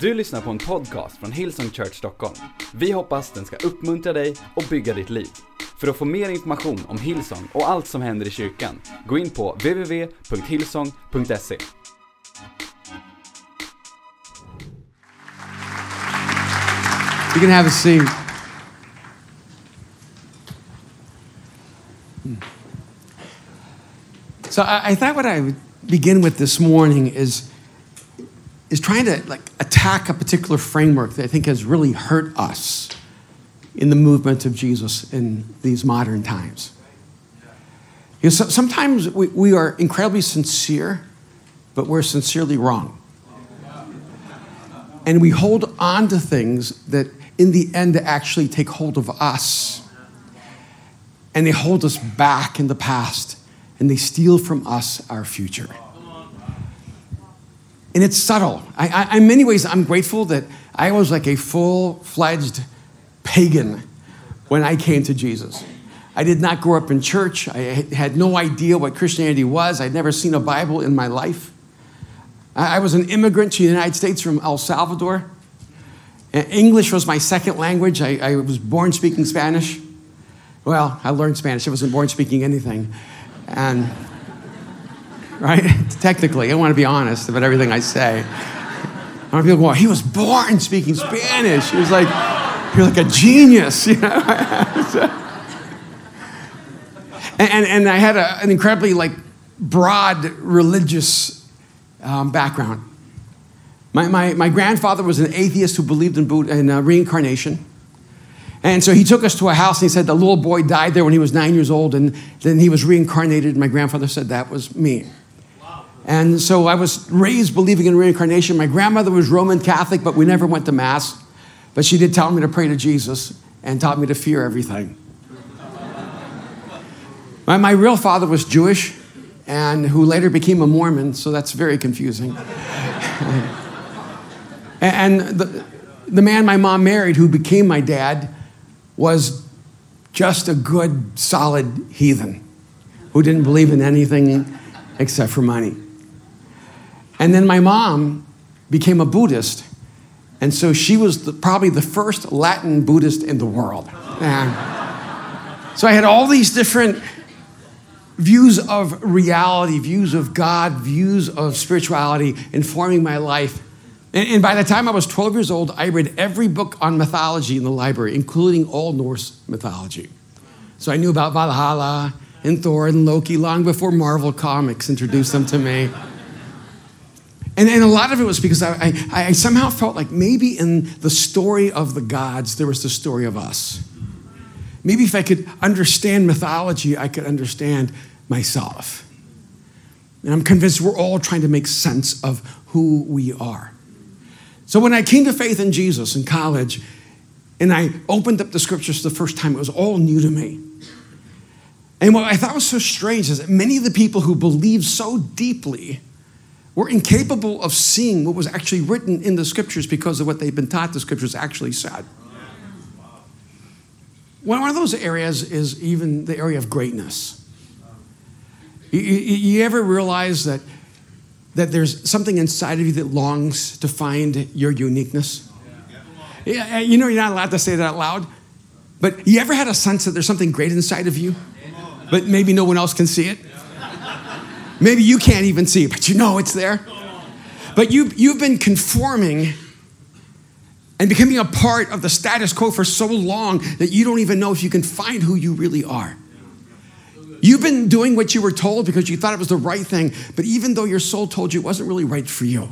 Du lyssnar på en podcast från Hillsong Church Stockholm. Vi hoppas den ska uppmuntra dig och bygga ditt liv. För att få mer information om Hillsong och allt som händer i kyrkan, gå in på www.hillsong.se. You can have a seat. Hmm. So I, I thought what I would begin with this morning is is trying to like attack a particular framework that I think has really hurt us in the movement of Jesus in these modern times. You know, so, sometimes we, we are incredibly sincere, but we're sincerely wrong. And we hold on to things that in the end actually take hold of us. And they hold us back in the past and they steal from us our future. And it's subtle. I, I, in many ways, I'm grateful that I was like a full fledged pagan when I came to Jesus. I did not grow up in church. I had no idea what Christianity was. I'd never seen a Bible in my life. I was an immigrant to the United States from El Salvador. English was my second language. I, I was born speaking Spanish. Well, I learned Spanish. I wasn't born speaking anything. And, right? Technically, I want to be honest about everything I say. I want people go, he was born speaking Spanish. He was like, you're like a genius, you know? and, and, and, I had a, an incredibly like broad religious um, background. My, my, my grandfather was an atheist who believed in, Buddha, in uh, reincarnation. And so he took us to a house and he said the little boy died there when he was nine years old and then he was reincarnated. My grandfather said that was me. And so I was raised believing in reincarnation. My grandmother was Roman Catholic, but we never went to Mass. But she did tell me to pray to Jesus and taught me to fear everything. my, my real father was Jewish and who later became a Mormon, so that's very confusing. and the, the man my mom married, who became my dad, was just a good, solid heathen who didn't believe in anything except for money. And then my mom became a Buddhist, and so she was the, probably the first Latin Buddhist in the world. And so I had all these different views of reality, views of God, views of spirituality informing my life. And, and, by the time I was 12 years old, I read every book on mythology in the library, including all Norse mythology. So I knew about Valhalla and Thor and Loki long before Marvel Comics introduced them to me. And, and a lot of it was because I, I, I somehow felt like maybe in the story of the gods, there was the story of us. Maybe if I could understand mythology, I could understand myself. And I'm convinced we're all trying to make sense of who we are. So when I came to faith in Jesus in college, and I opened up the scriptures the first time, it was all new to me. And what I thought was so strange is that many of the people who believed so deeply were incapable of seeing what was actually written in the scriptures because of what they've been taught the scriptures actually said. One of those areas is even the area of greatness. You, you, you ever realize that, that there's something inside of you that longs to find your uniqueness? Yeah, you know, you're not allowed to say that out loud, but you ever had a sense that there's something great inside of you, but maybe no one else can see it? Maybe you can't even see but you know it's there. But you, you've been conforming and becoming a part of the status quo for so long that you don't even know if you can find who you really are. You've been doing what you were told because you thought it was the right thing, but even though your soul told you it wasn't really right for you.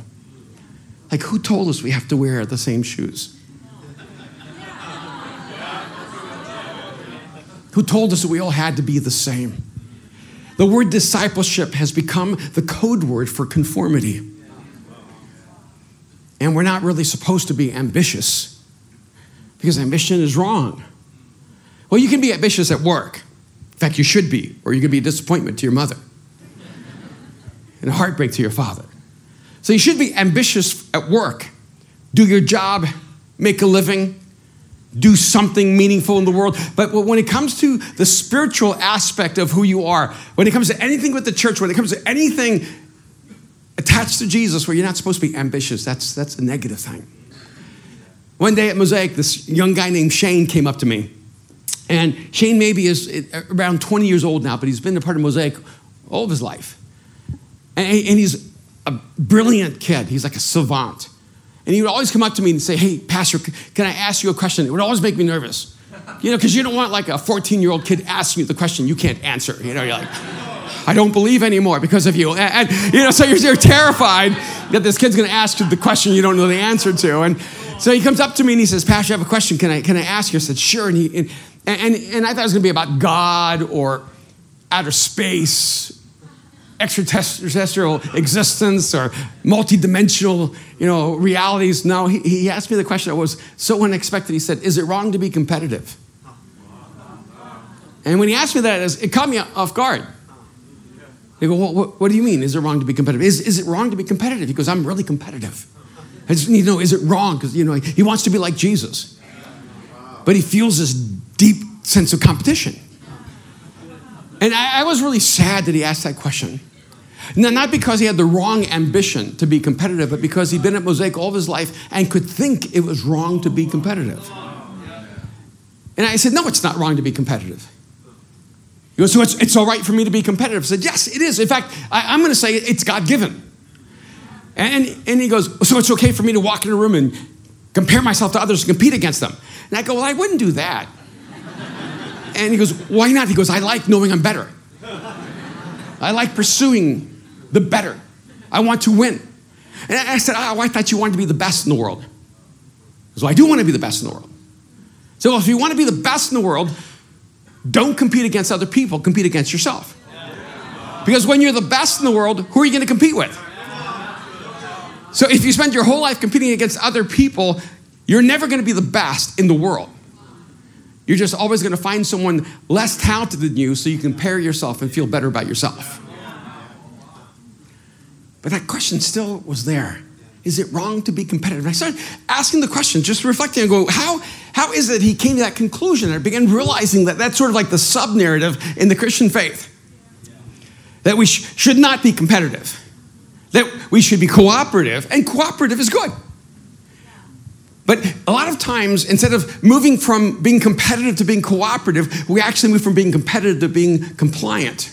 Like, who told us we have to wear the same shoes? Who told us that we all had to be the same? The word discipleship has become the code word for conformity. And we're not really supposed to be ambitious because ambition is wrong. Well, you can be ambitious at work. In fact, you should be, or you can be a disappointment to your mother and a heartbreak to your father. So you should be ambitious at work. Do your job, make a living, do something meaningful in the world. But when it comes to the spiritual aspect of who you are, when it comes to anything with the church, when it comes to anything attached to Jesus where you're not supposed to be ambitious. That's, that's a negative thing. One day at Mosaic, this young guy named Shane came up to me. And Shane maybe is eh, around 20 years old now, but he's been a part of Mosaic all of his life. And, and he's a brilliant kid. He's like a savant. And he would always come up to me and say, Hey, Pastor, can I ask you a question? It would always make me nervous. You know, because you don't want like a 14 year old kid asking you the question you can't answer. You know, you're like, I don't believe anymore because of you. And, and you know, so you're, you're terrified that this kid's going to ask you the question you don't know the answer to. And so he comes up to me and he says, Pastor, I have a question. Can I, can I ask you? I said, Sure. And, he, and, and, and I thought it was going to be about God or outer space extraterrestrial existence or multidimensional, you know, realities. No, he, he asked me the question that was so unexpected. He said, "Is it wrong to be competitive?" And when he asked me that, it caught me off guard. They go, well, what, what, do you mean? Is it wrong to be competitive? Is, is it wrong to be competitive? He goes, I'm really competitive. I just need to know, is it wrong? Because, you know, he wants to be like Jesus. But he feels this deep sense of competition. And I, I was really sad that he asked that question. Now, not because he had the wrong ambition to be competitive, but because he'd been at Mosaic all of his life and could think it was wrong to be competitive. And I said, No, it's not wrong to be competitive. He goes, So it's, it's all right for me to be competitive? I said, Yes, it is. In fact, I, am going to say it's God given. And, and he goes, So it's okay for me to walk in a room and compare myself to others and compete against them? And I go, Well, I wouldn't do that. And he goes, Why not? He goes, I like knowing I'm better. I like pursuing the better. I want to win. And I said, Oh, I thought you wanted to be the best in the world. So I do want to be the best in the world. So if you want to be the best in the world, don't compete against other people, compete against yourself. Because when you're the best in the world, who are you going to compete with? So if you spend your whole life competing against other people, you're never going to be the best in the world. You're just always going to find someone less talented than you so you can compare yourself and feel better about yourself. But that question still was there. Is it wrong to be competitive? And I started asking the question, just reflecting and go, how, how is it he came to that conclusion? And I began realizing that that's sort of like the sub narrative in the Christian faith that we sh- should not be competitive, that we should be cooperative, and cooperative is good. But a lot of times, instead of moving from being competitive to being cooperative, we actually move from being competitive to being compliant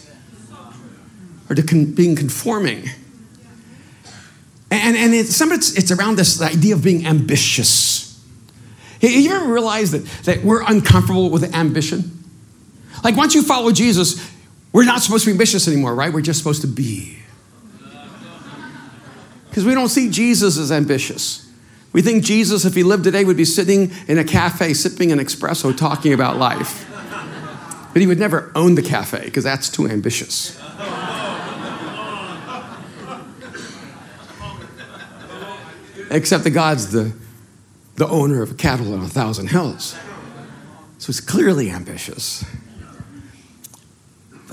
or to con- being conforming. And, and it's, some it's, it's around this idea of being ambitious. You ever realized that, that we're uncomfortable with ambition? Like once you follow Jesus, we're not supposed to be ambitious anymore, right? We're just supposed to be. Because we don't see Jesus as ambitious. We think Jesus, if he lived today, would be sitting in a cafe sipping an espresso talking about life. But he would never own the cafe because that's too ambitious. Except that God's the, the owner of cattle on a thousand hills. So he's clearly ambitious.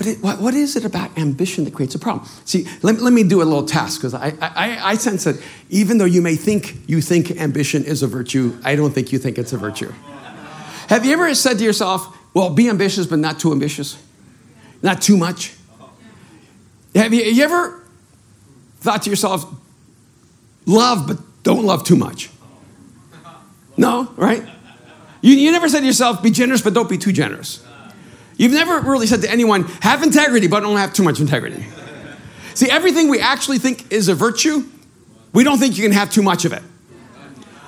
But it, what, what is it about ambition that creates a problem? See, let, let me do a little task because I, I, I sense that even though you may think you think ambition is a virtue, I don't think you think it's a virtue. Have you ever said to yourself, well, be ambitious, but not too ambitious? Not too much? Have you, you ever thought to yourself, love, but don't love too much? No, right? You, you never said to yourself, be generous, but don't be too generous. You've never really said to anyone, have integrity, but don't have too much integrity. See, everything we actually think is a virtue, we don't think you can have too much of it.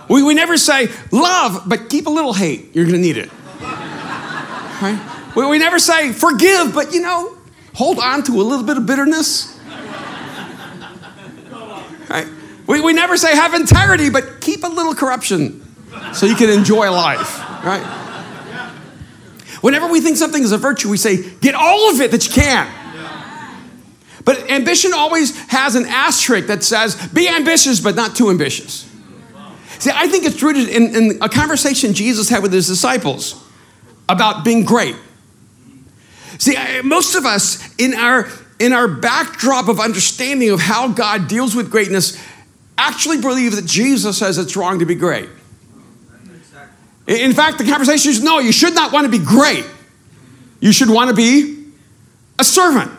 We, we never say, love, but keep a little hate. You're going to need it. Right? We, we never say, forgive, but you know, hold on to a little bit of bitterness. Right? We, we never say, have integrity, but keep a little corruption so you can enjoy life. Right? Whenever we think something is a virtue, we say, get all of it that you can. But ambition always has an asterisk that says, be ambitious, but not too ambitious. See, I think it's rooted in, in a conversation Jesus had with his disciples about being great. See, most of us, in our, in our backdrop of understanding of how God deals with greatness, actually believe that Jesus says it's wrong to be great. In fact, the conversation is no, you should not want to be great. You should want to be a servant.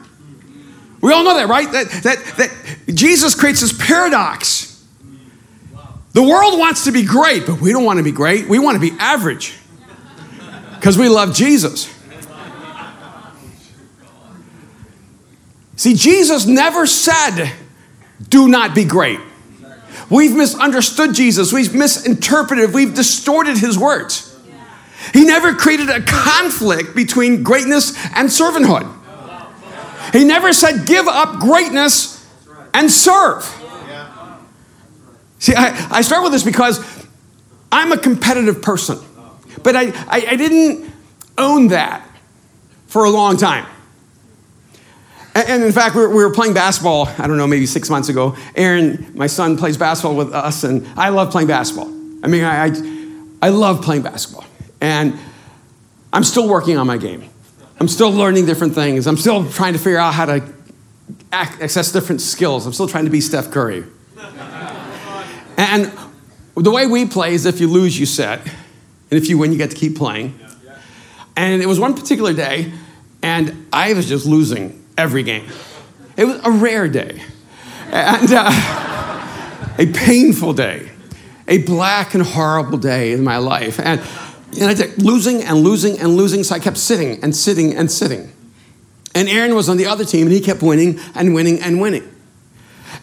We all know that, right? That, that, that Jesus creates this paradox. The world wants to be great, but we don't want to be great. We want to be average because we love Jesus. See, Jesus never said, do not be great. We've misunderstood Jesus, we've misinterpreted, we've distorted his words. He never created a conflict between greatness and servanthood. He never said, give up greatness and serve. See, I, I start with this because I'm a competitive person, but I, I, I didn't own that for a long time. And in fact, we were playing basketball, I don't know, maybe six months ago. Aaron, my son, plays basketball with us, and I love playing basketball. I mean, I, I, I love playing basketball. And I'm still working on my game. I'm still learning different things. I'm still trying to figure out how to access different skills. I'm still trying to be Steph Curry. and the way we play is if you lose, you set. And if you win, you get to keep playing. And it was one particular day, and I was just losing every game. It was a rare day, and uh, a painful day, a black and horrible day in my life. And, and I did losing and losing and losing, so I kept sitting and sitting and sitting. And Aaron was on the other team, and he kept winning and winning and winning.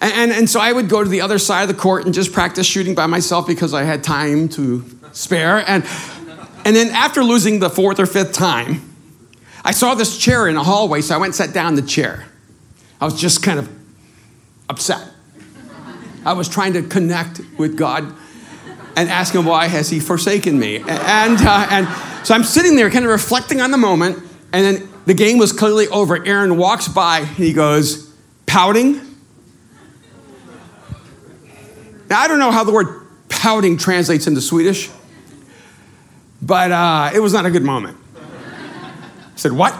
And, and, and, so I would go to the other side of the court and just practice shooting by myself because I had time to spare. And, and then after losing the fourth or fifth time, I saw this chair in a hallway, so I went and sat down the chair. I was just kind of upset. I was trying to connect with God and ask him why has he forsaken me. And, uh, and so I'm sitting there kind of reflecting on the moment, and then the game was clearly over. Aaron walks by and he goes, pouting. Now, I don't know how the word pouting translates into Swedish, but uh, it was not a good moment said, What?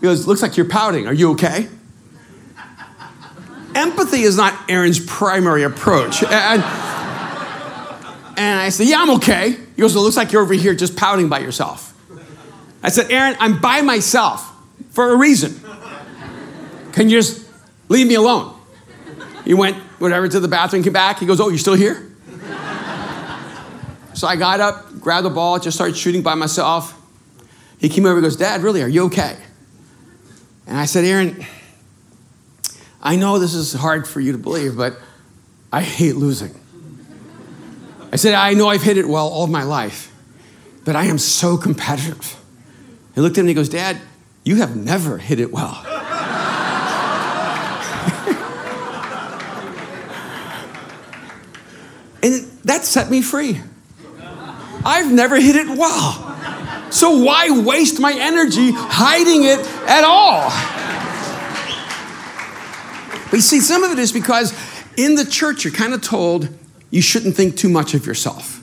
He goes, Looks like you're pouting. Are you okay? Empathy is not Aaron's primary approach. And, and I said, Yeah, I'm okay. He goes, It looks like you're over here just pouting by yourself. I said, Aaron, I'm by myself for a reason. Can you just leave me alone? He went, whatever, to the bathroom, came back. He goes, Oh, you're still here? So I got up, grabbed the ball, just started shooting by myself. He came over and goes, Dad, really, are you okay? And I said, Aaron, I know this is hard for you to believe, but I hate losing. I said, I know I've hit it well all my life, but I am so competitive. He looked at me and he goes, Dad, you have never hit it well. and that set me free. I've never hit it well. So why waste my energy hiding it at all? But you see, some of it is because in the church, you're kind of told you shouldn't think too much of yourself.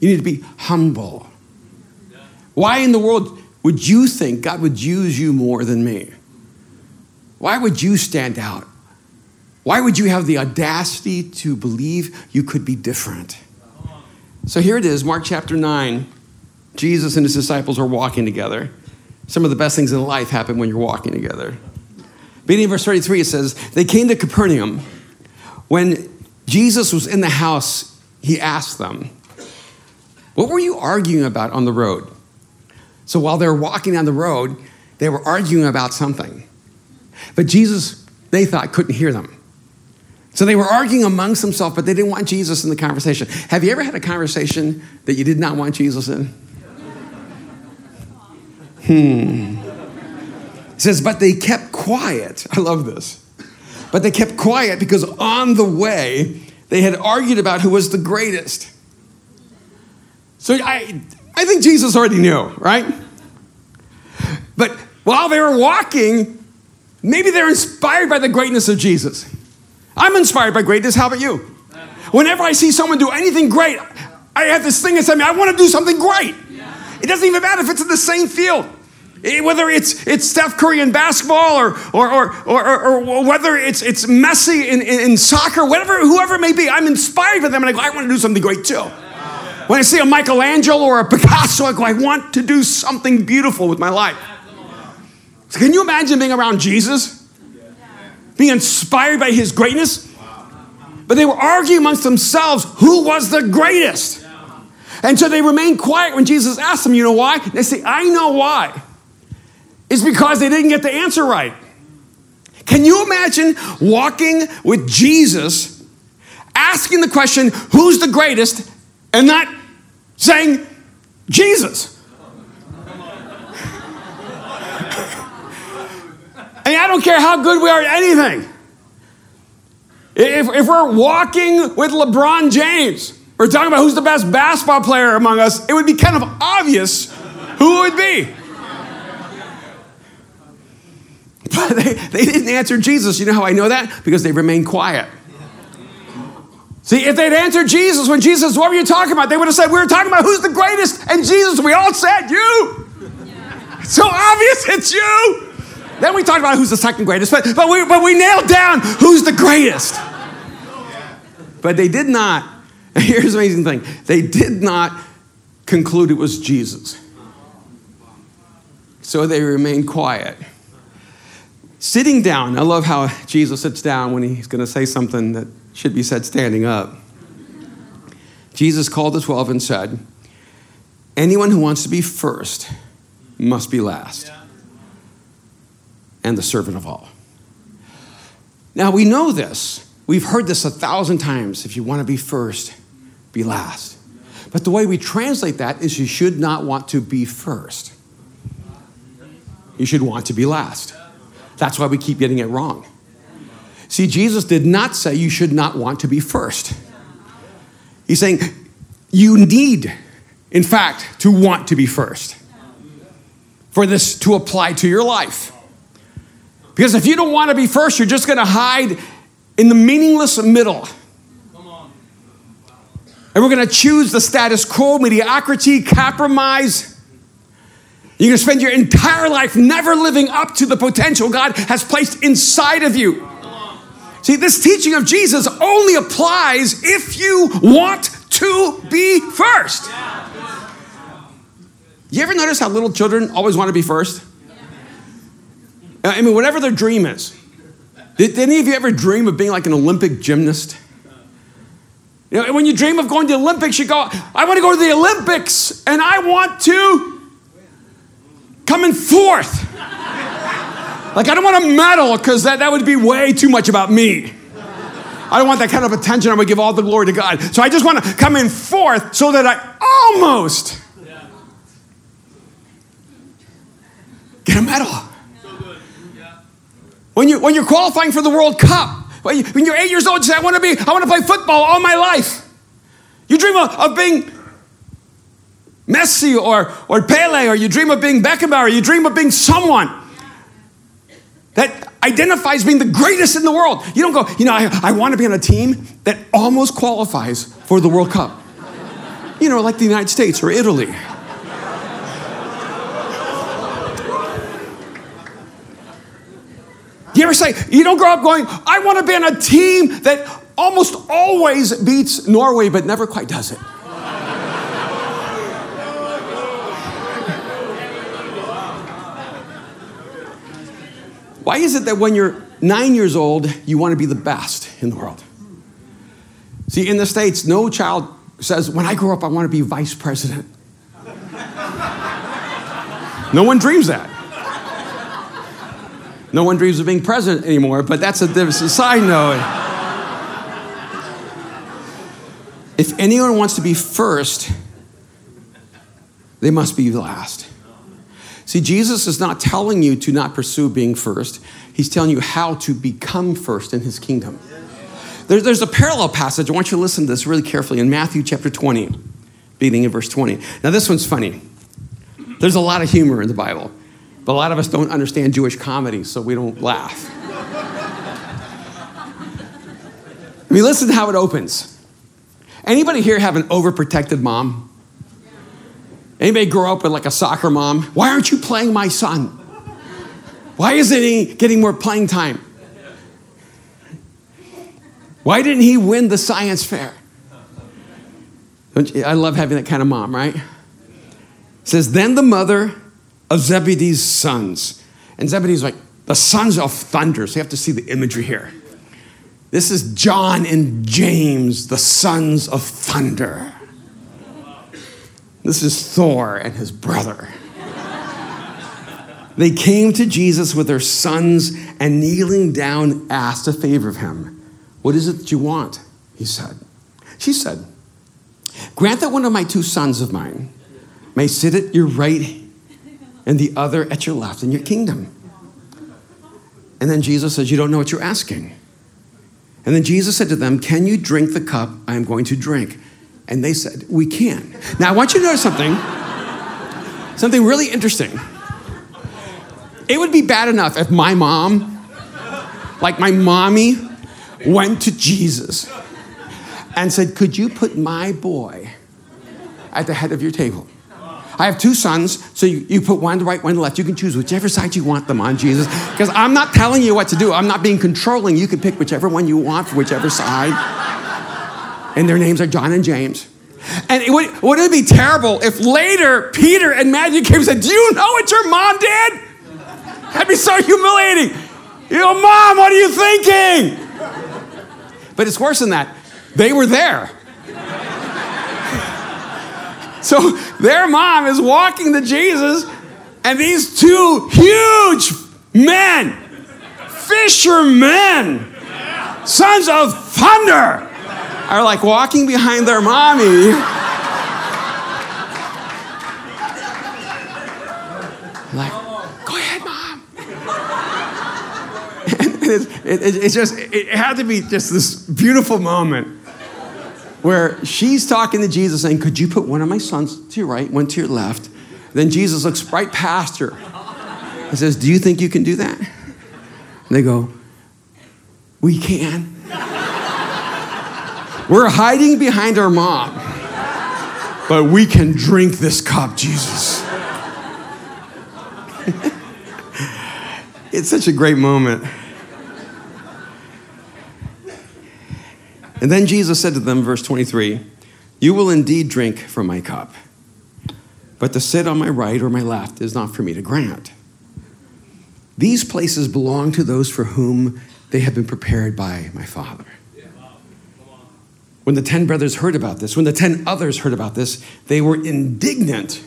You need to be humble. Why in the world would you think God would use you more than me? Why would you stand out? Why would you have the audacity to believe you could be different? So here it is, Mark chapter 9. Jesus and his disciples are walking together. Some of the best things in life happen when you're walking together. Beginning in verse 33, it says, They came to Capernaum. When Jesus was in the house, he asked them, What were you arguing about on the road? So while they were walking down the road, they were arguing about something. But Jesus, they thought, couldn't hear them. So they were arguing amongst themselves, but they didn't want Jesus in the conversation. Have you ever had a conversation that you did not want Jesus in? Hmm. It says, but they kept quiet. I love this. But they kept quiet because on the way, they had argued about who was the greatest. So I, I think Jesus already knew, right? But while they were walking, maybe they're inspired by the greatness of Jesus. I'm inspired by greatness. How about you? Whenever I see someone do anything great, I have this thing inside me. I want to do something great. It doesn't even matter if it's in the same field. Eh, whether it's, it's Steph Curry in basketball or, or, or, or, or whether it's, it's Messi in, in, in, soccer, whatever, whoever it may be, I'm inspired by them and I go, I want to do something great too. When I see a Michelangelo or a Picasso, I go, I want to do something beautiful with my life. So can you imagine being around Jesus? being inspired by his greatness. But they were arguing amongst themselves who was the greatest. And so they remained quiet when Jesus asked them, You know why? They say, I know why. It's because they didn't get the answer right. Can you imagine walking with Jesus, asking the question, Who's the greatest? and not saying, Jesus. And I don't care how good we are at anything. If, if we're walking with LeBron James, we're talking about who's the best basketball player among us, it would be kind of obvious who it would be. But they, they didn't answer Jesus. You know how I know that? Because they remained quiet. See, if they'd answered Jesus when Jesus, what were you talking about? They would have said, We were talking about who's the greatest. And Jesus, we all said, You. It's so obvious it's you. Then we talked about who's the second greatest, but, but, we, but we nailed down who's the greatest. But they did not, here's the amazing thing they did not conclude it was Jesus. So they remained quiet. Sitting down, I love how Jesus sits down when he's going to say something that should be said standing up. Jesus called the 12 and said, Anyone who wants to be first must be last and the servant of all. Now we know this. We've heard this a thousand times. If you want to be first, be last. But the way we translate that is you should not want to be first. You should want to be last. That's why we keep getting it wrong. See, Jesus did not say you should not want to be first. He's saying you need, in fact, to want to be first for this to apply to your life. Because if you don't want to be first, you're just going to hide in the meaningless middle. And we're going to choose the status quo, mediocrity, compromise. You're going to spend your entire life never living up to the potential God has placed inside of you. See, this teaching of Jesus only applies if you want to be first. You ever notice how little children always want to be first? I mean, whatever their dream is. Did, any of you ever dream of being like an Olympic gymnast? You know, when you dream of going to the Olympics, you go, I want to go to the Olympics and I want to come fourth. like, I don't want a medal because that, that would be way too much about me. I don't want that kind of attention. Going to give all the glory to God. So I just want to come in fourth so that I almost get a medal. When, you, when you're qualifying for the World Cup, when, you, are eight years old, you say, I want to be, I want to play football all my life. You dream of, of being Messi or, or Pele, or you dream of being Beckenbauer, or you dream of being someone that identifies being the greatest in the world. You don't go, you know, I, I want to be on a team that almost qualifies for the World Cup. You know, like the United States or Italy. You ever say, you don't grow up going, I want to be on a team that almost always beats Norway, but never quite does it? Why is it that when you're nine years old, you want to be the best in the world? See, in the States, no child says, When I grow up, I want to be vice president. no one dreams that. No one dreams of being president anymore, but that's a, side note. if anyone wants to be first, they must be last. See, Jesus is not telling you to not pursue being first, He's telling you how to become first in His kingdom. There, there's a parallel passage. I want you to listen to this really carefully in Matthew chapter 20, beginning in verse 20. Now, this one's funny. There's a lot of humor in the Bible. But a lot of us don't understand Jewish comedy, so we don't laugh. I mean, listen to how it opens. Anybody here have an overprotected mom? Anybody grow up with like a soccer mom? Why aren't you playing my son? Why isn't he getting more playing time? Why didn't he win the science fair? I love having that kind of mom, right? It says, then the mother of Zebedee's sons. And Zebedee's like, the sons of thunder. So you have to see the imagery here. This is John and James, the sons of thunder. This is Thor and his brother. They came to Jesus with their sons and kneeling down asked a favor of him. What is it that you want? He said. She said, Grant that one of my two sons of mine may sit at your right and the other at your left in your kingdom. And then Jesus says, You don't know what you're asking. And then Jesus said to them, Can you drink the cup I am going to drink? And they said, We can. Now, I want you to notice something, something really interesting. It would be bad enough if my mom, like my mommy, went to Jesus and said, Could you put my boy at the head of your table? I have two sons, so you, you put one to right, one to left. You can choose whichever side you want them on, Jesus. Because I'm not telling you what to do. I'm not being controlling. You can pick whichever one you want for whichever side. And their names are John and James. And it would, wouldn't it be terrible if later Peter and Matthew came and said, Do you know what your mom did? That'd be so humiliating. You know, Mom, what are you thinking? But it's worse than that. They were there. So their mom is walking to Jesus, and these two huge men, fishermen, sons of thunder, are like walking behind their mommy. Like, go ahead, mom. It's, it, just, it had to be just this beautiful moment where she's talking to Jesus saying, Could you put one of my sons to your right, one to your left? Then Jesus looks right past her and says, Do you think you can do that? And they go, We can. We're hiding behind our mom, but we can drink this cup, Jesus. it's such a great moment. And then Jesus said to them, verse 23, You will indeed drink from my cup, but to sit on my right or my left is not for me to grant. These places belong to those for whom they have been prepared by my Father. When the ten brothers heard about this, when the ten others heard about this, they were indignant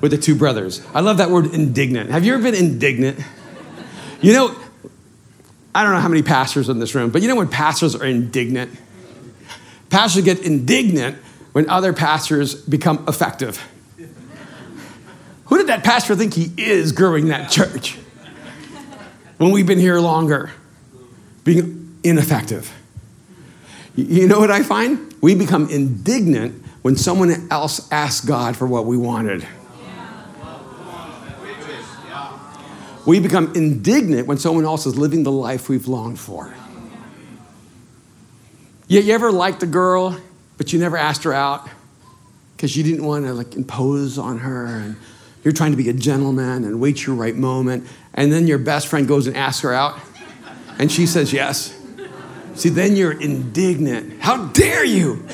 with the two brothers. I love that word indignant. Have you ever been indignant? You know, I don't know how many pastors in this room, but you know when pastors are indignant? Pastors get indignant when other pastors become effective. Who did that pastor think he is growing that church? When we've been here longer, being ineffective. You know what I find? We become indignant when someone else asks God for what we wanted. We become indignant when someone else is living the life we've longed for. You, you ever liked a girl, but you never asked her out because you didn't want to like impose on her and you're trying to be a gentleman and wait your right moment, and then your best friend goes and asks her out, and she says yes. See, then you're indignant. How dare you?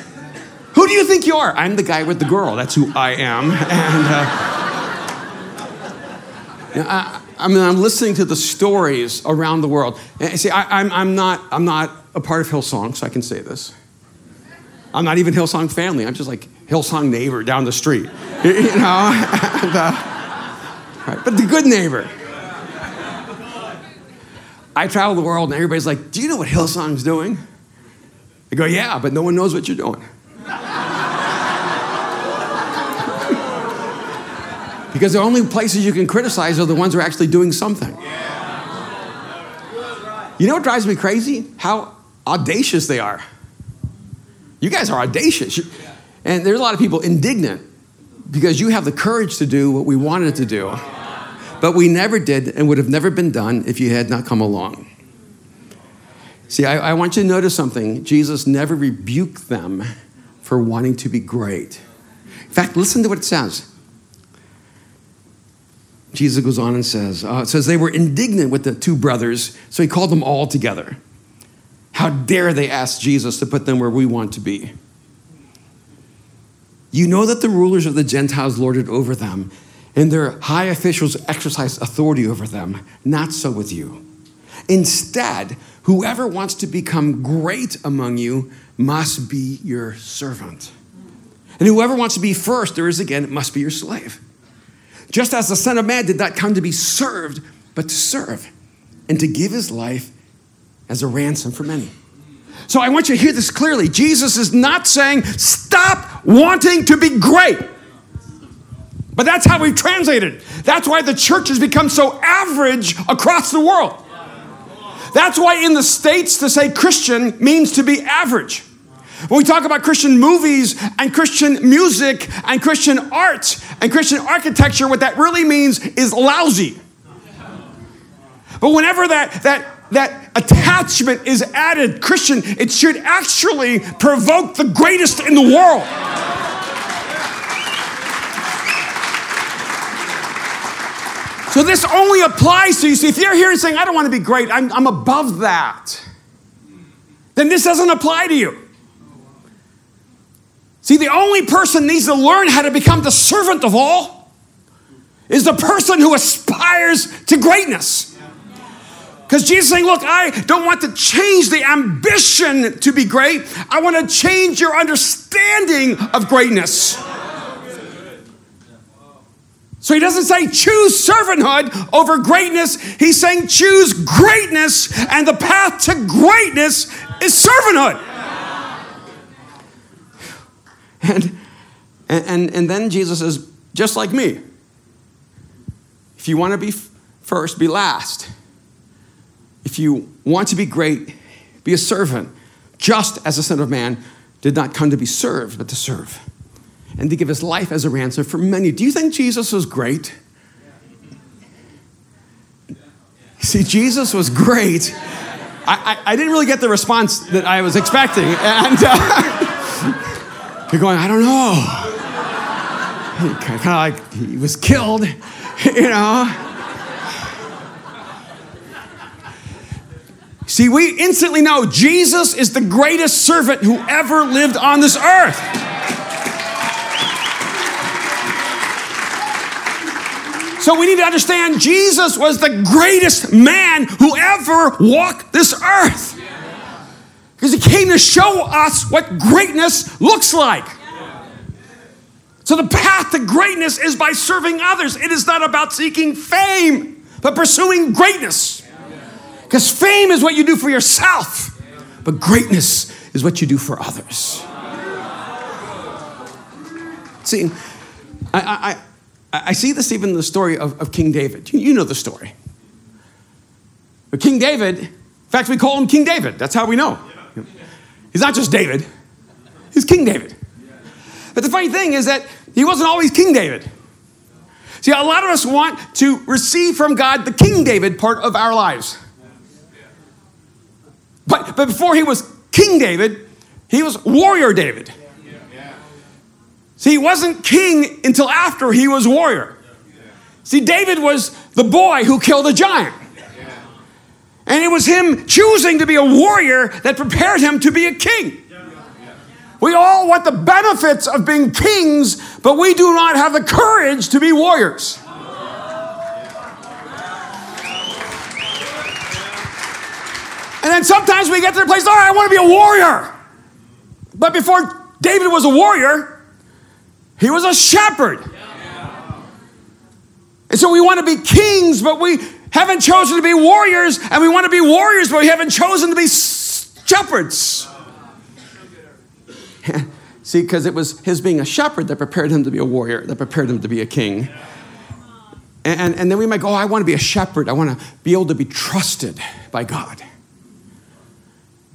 Who do you think you are? I'm the guy with the girl. That's who I am. And uh, I, I, mean, I'm listening to the stories around the world. And see, I, I'm, I'm, not, I'm not a part of Hillsong, so I can say this. I'm not even Hillsong family. I'm just like Hillsong neighbor down the street, you know. and, uh, right. But the good neighbor. I travel the world, and everybody's like, "Do you know what Hillsong's doing?" I go, "Yeah," but no one knows what you're doing. because the only places you can criticize are the ones who are actually doing something. You know what drives me crazy? How audacious they are. You guys are audacious. And there's a lot of people indignant because you have the courage to do what we wanted to do. But we never did and would have never been done if you had not come along. See, I, I want you to notice something. Jesus never rebuked them for wanting to be great. In fact, listen to what it says. Jesus goes on and says, uh, it says they were indignant with the two brothers, so he called them all together. How dare they ask Jesus to put them where we want to be? You know that the rulers of the Gentiles lorded over them, and their high officials exercise authority over them. Not so with you. Instead, whoever wants to become great among you must be your servant. And whoever wants to be first, there is again, must be your slave. Just as the Son of Man did not come to be served, but to serve, and to give his life as a ransom for many. So I want you to hear this clearly. Jesus is not saying, stop wanting to be great. But that's how we translate it. That's why the church has become so average across the world. That's why in the States to say Christian means to be average. When we talk about Christian movies and Christian music and Christian art and Christian architecture, what that really means is lousy. But whenever that, that, that attachment is added, Christian, it should actually provoke the greatest in the world. So this only applies to you. See, if you're here and saying, I don't want to be great, I'm, I'm above that, then this doesn't apply to you. See, the only person needs to learn how to become the servant of all is the person who aspires to greatness. Because Jesus is saying, Look, I don't want to change the ambition to be great. I want to change your understanding of greatness. So he doesn't say choose servanthood over greatness. He's saying choose greatness, and the path to greatness is servanthood. And, and, and then Jesus says, just like me, if you want to be first, be last. If you want to be great, be a servant, just as the Son of Man did not come to be served, but to serve and to give his life as a ransom for many. Do you think Jesus was great? See, Jesus was great. I, I, I didn't really get the response that I was expecting. And uh, you're going, I don't know. Kind of like he was killed, you know. See, we instantly know Jesus is the greatest servant who ever lived on this earth. So we need to understand Jesus was the greatest man who ever walked this earth. Because he came to show us what greatness looks like. So the path to greatness is by serving others. It is not about seeking fame, but pursuing greatness. Because fame is what you do for yourself, but greatness is what you do for others. See, I, I, I see this even in the story of, of King David. You, know the story. But King David, in fact, we call him King David. That's how we know. He's not just David, he's King David. But the funny thing is that he wasn't always King David. See, a lot of us want to receive from God the King David part of our lives. But, but before he was King David, he was Warrior David. See, he wasn't king until after he was warrior. See, David was the boy who killed a giant. And it was him choosing to be a warrior that prepared him to be a king. We all want the benefits of being kings, but we do not have the courage to be warriors. And then sometimes we get to the place, all right, I want to be a warrior. But before David was a warrior, he was a shepherd. And so we want to be kings, but we haven't chosen to be warriors, and we want to be warriors, but we haven't chosen to be shepherds. See, because it was his being a shepherd that prepared him to be a warrior, that prepared him to be a king. And, and, and then we might go, oh, I want to be a shepherd. I want to be able to be trusted by God.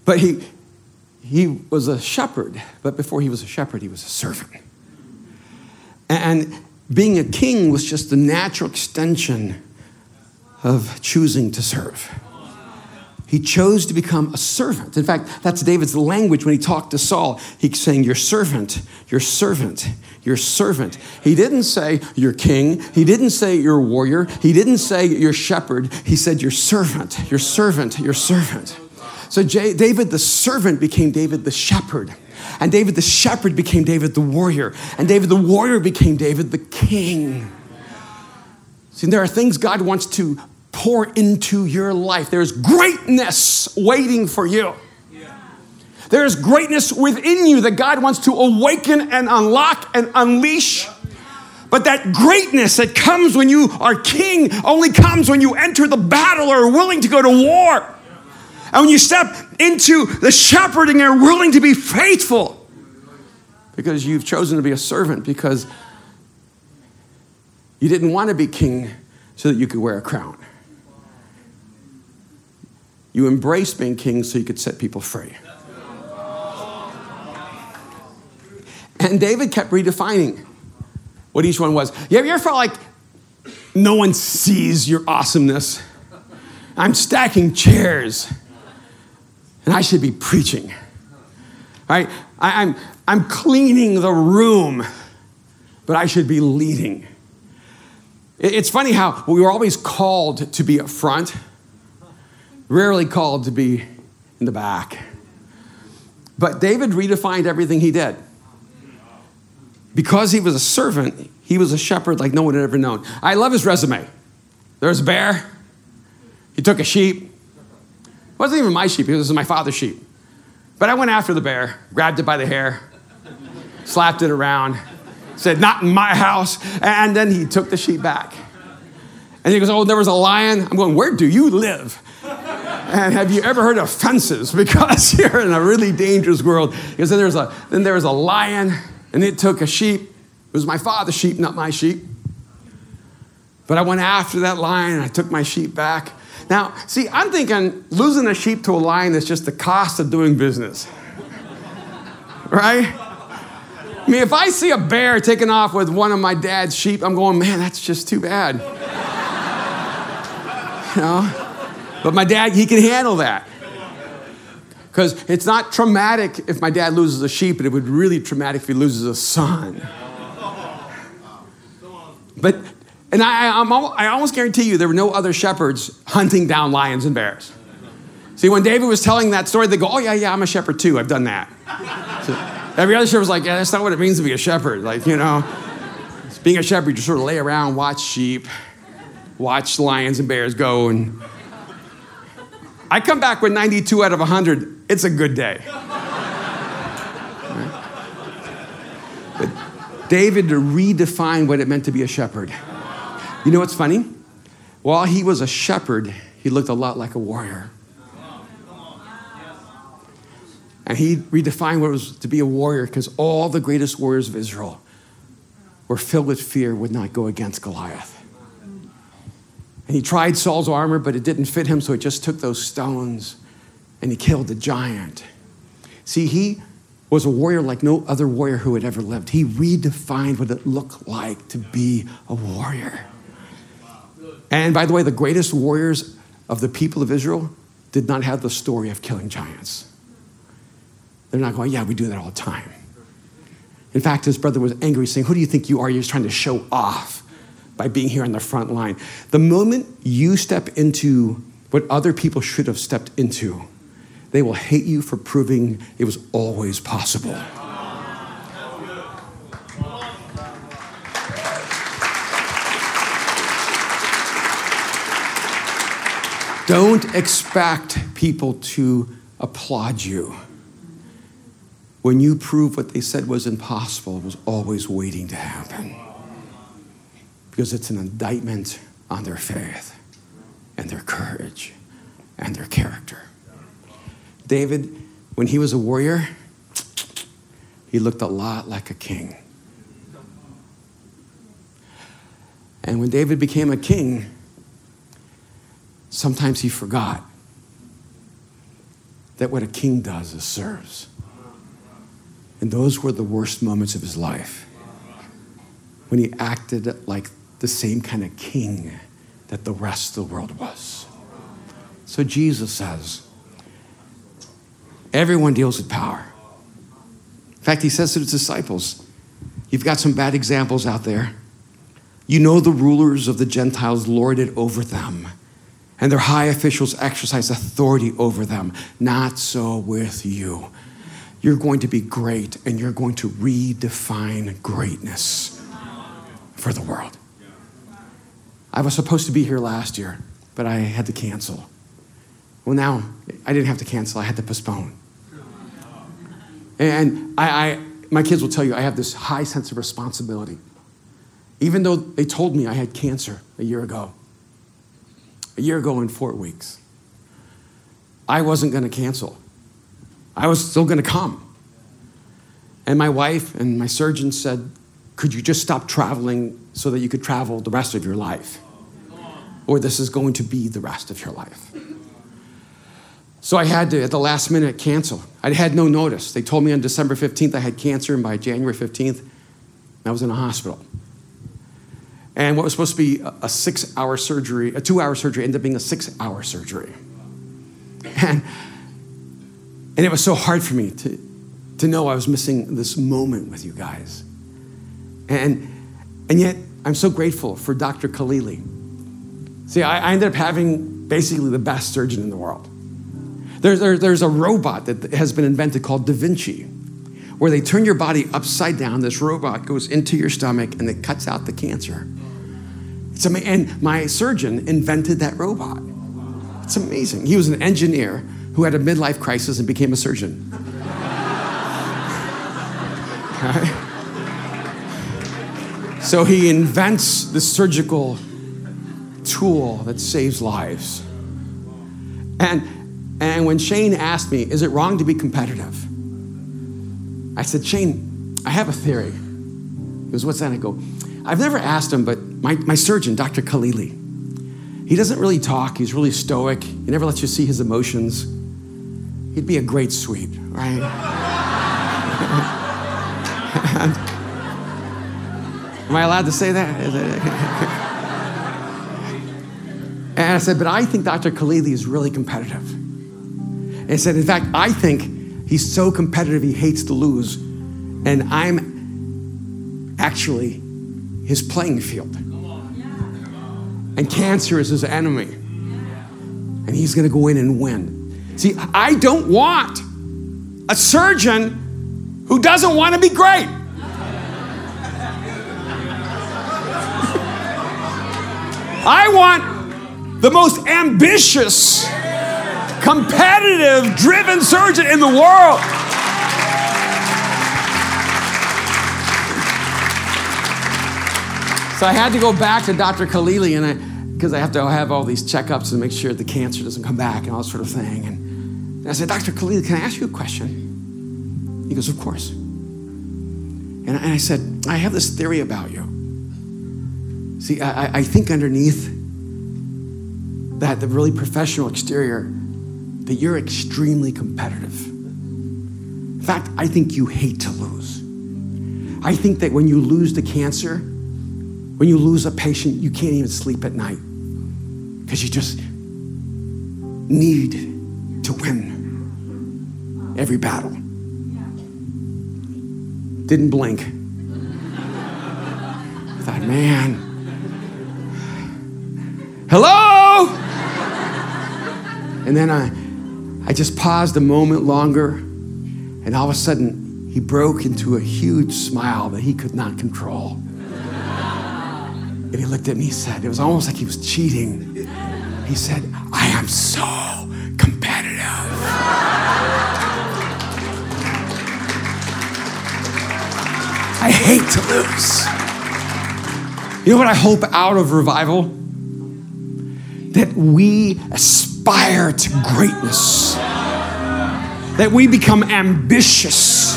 But he, he was a shepherd, but before he was a shepherd, he was a servant. And being a king was just the natural extension of choosing to serve. He chose to become a servant. In fact, that's David's language when he talked to Saul. He's saying, Your servant, your servant, your servant. He didn't say, Your king. He didn't say, Your warrior. He didn't say, Your shepherd. He said, Your servant, your servant, your servant. So David the servant became David the shepherd. And David the shepherd became David the warrior. And David the warrior became David the king. See, there are things God wants to pour into your life. There's greatness waiting for you. There's greatness within you that God wants to awaken and unlock and unleash. But that greatness that comes when you are king only comes when you enter the battle or are willing to go to war. And when you step into the shepherding you're willing to be faithful because you've chosen to be a servant because you didn't want to be king so that you could wear a crown. You embraced being king so you could set people free. And David kept redefining what each one was. You ever felt like no one sees your awesomeness? I'm stacking chairs and I should be preaching. Right? I, I'm, I'm cleaning the room, but I should be leading. It's funny how we were always called to be up front, rarely called to be in the back. But David redefined everything he did. Because he was a servant, he was a shepherd like no one had ever known. I love his resume. There's a bear, he took a sheep. Wasn't even my sheep, it was my father's sheep. But I went after the bear, grabbed it by the hair, slapped it around, said, Not in my house. And then he took the sheep back. And he goes, Oh, there was a lion. I'm going, Where do you live? And have you ever heard of fences? Because you're in a really dangerous world. Because then there's a then there was a lion and it took a sheep. It was my father's sheep, not my sheep. But I went after that lion and I took my sheep back. Now, see, I'm thinking losing a sheep to a lion is just the cost of doing business. right? I mean, if I see a bear taking off with one of my dad's sheep, I'm going, man, that's just too bad. you know? But my dad, he can handle that. Because it's not traumatic if my dad loses a sheep, but it would really traumatic if he loses a son. But, and I, I'm, I almost guarantee you there were no other shepherds hunting down lions and bears. See, when David was telling that story, they go, oh, yeah, yeah, I'm a shepherd too. I've done that. So every other shepherd was like, yeah, that's not what it means to be a shepherd. Like, you know, being a shepherd, you sort of lay around, watch sheep, watch lions and bears go, and I come back with 92 out of 100. It's a good day. But David redefined what it meant to be a shepherd. You know what's funny? While he was a shepherd, he looked a lot like a warrior. And he redefined what it was to be a warrior because all the greatest warriors of Israel were filled with fear, would not go against Goliath. And he tried Saul's armor, but it didn't fit him, so he just took those stones and he killed the giant. See, he was a warrior like no other warrior who had ever lived. He redefined what it looked like to be a warrior. And by the way, the greatest warriors of the people of Israel did not have the story of killing giants. They're not going, yeah, we do that all the time. In fact, his brother was angry, saying, Who do you think you are? You're trying to show off by being here on the front line. The moment you step into what other people should have stepped into, they will hate you for proving it was always possible. Don't expect people to applaud you. When you prove what they said was impossible, was always waiting to happen because it's an indictment on their faith and their courage and their character. David, when he was a warrior, he looked a lot like a king. And when David became a king, sometimes he forgot that what a king does is serves. And those were the worst moments of his life when he acted like the same kind of king that the rest of the world was. So Jesus says, everyone deals with power. In fact, he says to his disciples, You've got some bad examples out there. You know the rulers of the Gentiles lord it over them, and their high officials exercise authority over them. Not so with you. You're going to be great, and you're going to redefine greatness for the world. I was supposed to be here last year, but I had to cancel. Well, now I didn't have to cancel, I had to postpone. And I, I, my kids will tell you I have this high sense of responsibility. Even though they told me I had cancer a year ago, a year ago in four weeks, I wasn't going to cancel. I was still going to come. And my wife and my surgeon said, Could you just stop traveling so that you could travel the rest of your life? Or this is going to be the rest of your life. So I had to, at the last minute, cancel. I had no notice. They told me on December 15th I had cancer, and by January 15th, I was in a hospital. And what was supposed to be a six hour surgery, a two hour surgery, ended up being a six hour surgery. And, and it was so hard for me to, to know I was missing this moment with you guys. And, and yet, I'm so grateful for Dr. Khalili. See, I, I ended up having basically the best surgeon in the world. There, there, there's a robot that has been invented called Da Vinci, where they turn your body upside down. This robot goes into your stomach and it cuts out the cancer. It's. And my surgeon invented that robot. It's amazing. He was an engineer who had a midlife crisis and became a surgeon. So he invents the surgical tool that saves lives. And and when Shane asked me, Is it wrong to be competitive? I said, Shane, I have a theory. He goes, What's that? I go, I've never asked him, but my, my surgeon, Dr. Khalili, he doesn't really talk. He's really stoic. He never lets you see his emotions. He'd be a great Swede, right? Am I allowed to say that? and I said, but I think Dr. Khalili is really competitive. And said, in fact, I think he's so competitive he hates to lose. And I'm actually his playing field. And cancer is his enemy. And he's going to go in and win. See, I don't want a surgeon who doesn't want to be great. I want the most ambitious competitive, driven surgeon in the world. So I had to go back to Dr. Khalili and I because I have to have all these checkups to make sure the cancer doesn't come back and all that sort of thing. And I said, Dr. Khalili, can I ask you a question? He goes, Of course. And I said, I have this theory about you. See, I, I think underneath that, the really professional exterior, that you're extremely competitive. In fact, I think you hate to lose. I think that when you lose the cancer, when you lose a patient, you can't even sleep at night because you just need to win every battle. Didn't blink. I thought, man, hello? And then I I just paused a moment longer, and all of a sudden, he broke into a huge smile that he could not control. And he looked at me, he said, it was almost like he was cheating. He said, I am so competitive. I hate to lose. You know what I hope out of revival? That we aspire to greatness, that we become ambitious,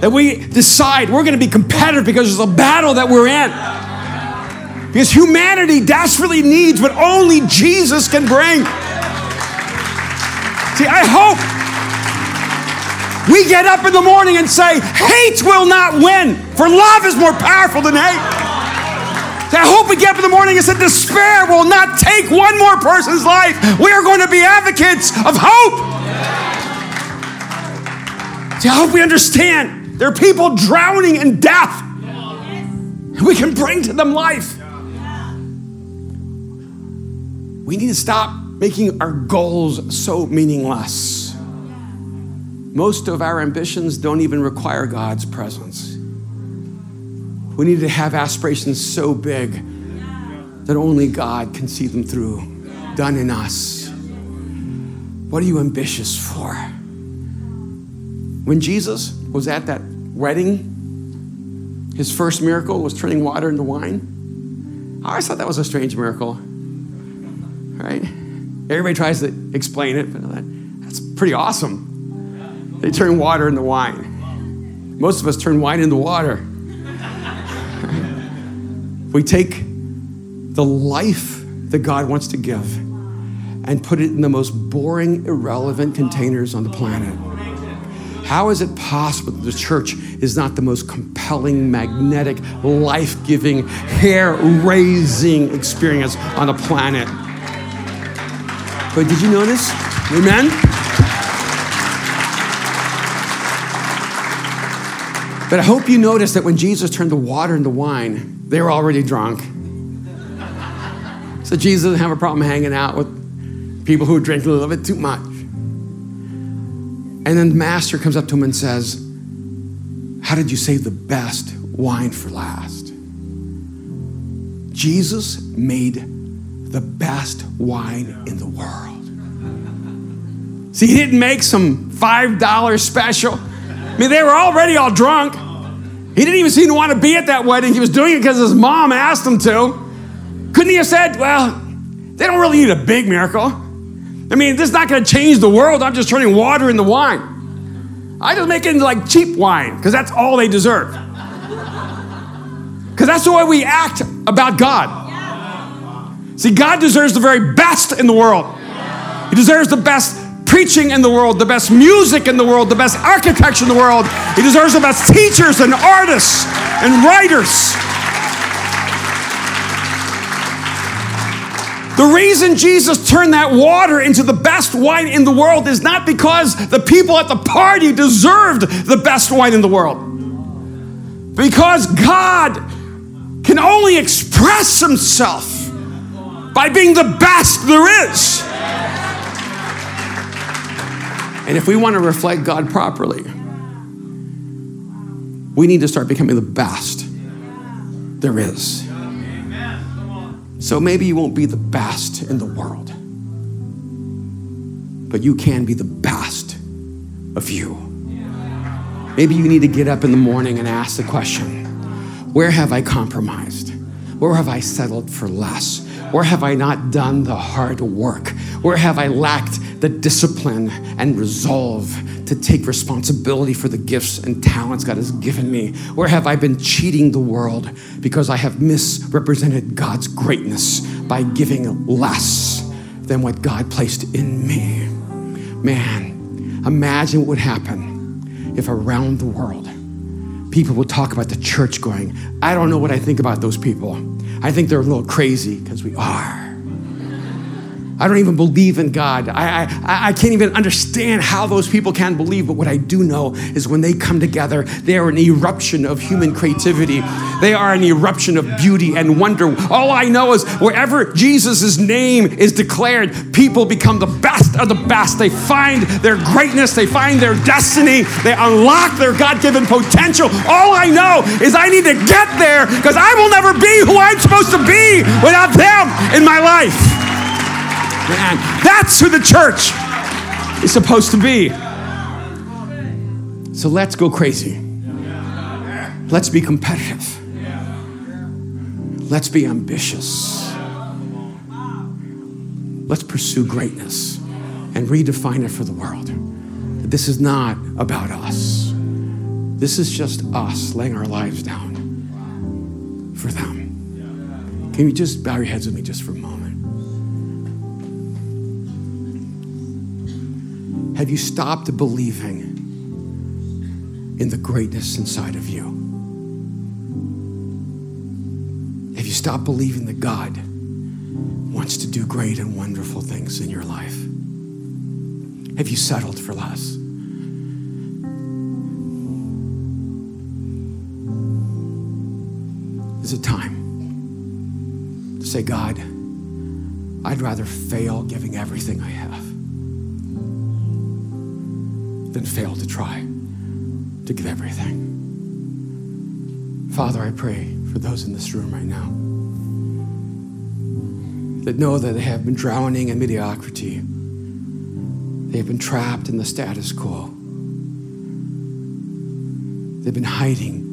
that we decide we're going to be competitive because there's a battle that we're in. Because humanity desperately needs what only Jesus can bring. See, I hope we get up in the morning and say, hate will not win, for love is more powerful than hate. I hope we get up in the morning and say, despair will not take one more person's life. We are going to be advocates of hope. See, I hope we understand there are people drowning in death. And We can bring to them life. We need to stop making our goals so meaningless. Most of our ambitions don't even require God's presence. We need to have aspirations so big that only God can see them through, done in us. What are you ambitious for? When Jesus was at that wedding, his first miracle was turning water into wine. I always thought that was a strange miracle, right? Everybody tries to explain it, but that's pretty awesome. They turn water into wine. Most of us turn wine into water. We take the life that God wants to give and put it in the most boring, irrelevant containers on the planet. How is it possible that the church is not the most compelling, magnetic, life giving, hair raising experience on the planet? But did you notice? Amen? But I hope you notice that when Jesus turned the water into wine, they were already drunk. So Jesus didn't have a problem hanging out with people who drink a little bit too much. And then the master comes up to him and says, How did you save the best wine for last? Jesus made the best wine in the world. See, he didn't make some $5 special. I mean, they were already all drunk. He didn't even seem to want to be at that wedding. He was doing it because his mom asked him to. Couldn't he have said, well, they don't really need a big miracle? I mean, this is not going to change the world. I'm just turning water into wine. I just make it into like cheap wine because that's all they deserve. Because that's the way we act about God. See, God deserves the very best in the world. He deserves the best preaching in the world, the best music in the world, the best architecture in the world. He deserves the best teachers and artists and writers. The reason Jesus turned that water into the best wine in the world is not because the people at the party deserved the best wine in the world. Because God can only express himself by being the best there is. And if we want to reflect God properly, we need to start becoming the best there is. So maybe you won't be the best in the world, but you can be the best of you. Maybe you need to get up in the morning and ask the question where have I compromised? Where have I settled for less? Where have I not done the hard work? Where have I lacked the discipline and resolve to take responsibility for the gifts and talents God has given me? Where have I been cheating the world because I have misrepresented God's greatness by giving less than what God placed in me? Man, imagine what would happen if around the world, people would talk about the church going, I don't know what I think about those people. I think they're a little crazy because we are. I don't even believe in God. I, I, I can't even understand how those people can believe. But what I do know is when they come together, they are an eruption of human creativity. They are an eruption of beauty and wonder. All I know is wherever Jesus' name is declared, people become the best of the best. They find their greatness, they find their destiny, they unlock their God given potential. All I know is I need to get there because I will never be who I'm supposed to be without them in my life. Man, that's who the church is supposed to be. So let's go crazy. Let's be competitive. Let's be ambitious. Let's pursue greatness and redefine it for the world. This is not about us. This is just us laying our lives down for them. Can you just bow your heads with me just for a moment? Have you stopped believing in the greatness inside of you? Have you stopped believing that God wants to do great and wonderful things in your life? Have you settled for less? Is it time to say, God, I'd rather fail giving everything I have than fail to try to give everything. Father, I pray for those in this room right now that know that they have been drowning in mediocrity. They have been trapped in the status quo. They've been hiding.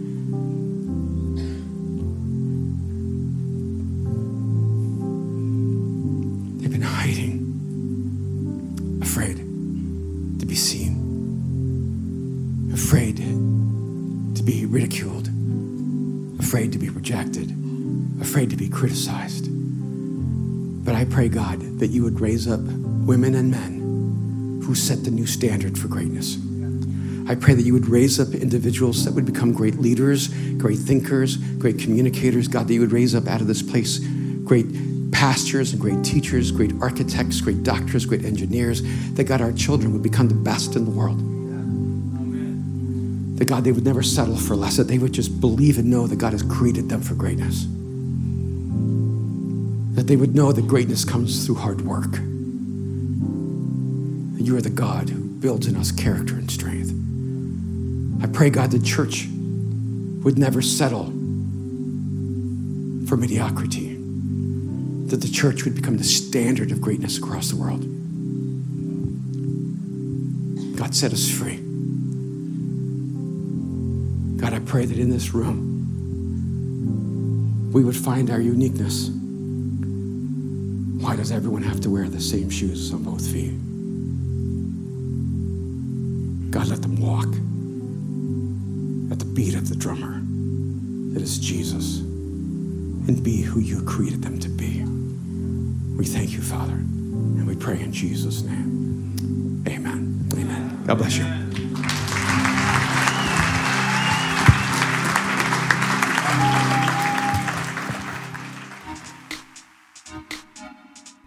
That you would raise up women and men who set the new standard for greatness. I pray that you would raise up individuals that would become great leaders, great thinkers, great communicators. God, that you would raise up out of this place great pastors and great teachers, great architects, great doctors, great engineers. That God, our children would become the best in the world. That God, they would never settle for less, that they would just believe and know that God has created them for greatness. That they would know that greatness comes through hard work. That you are the God who builds in us character and strength. I pray, God, the church would never settle for mediocrity, that the church would become the standard of greatness across the world. God, set us free. God, I pray that in this room, we would find our uniqueness. Why does everyone have to wear the same shoes on both feet? God, let them walk at the beat of the drummer that is Jesus and be who you created them to be. We thank you, Father, and we pray in Jesus' name. Amen. Amen. God bless you.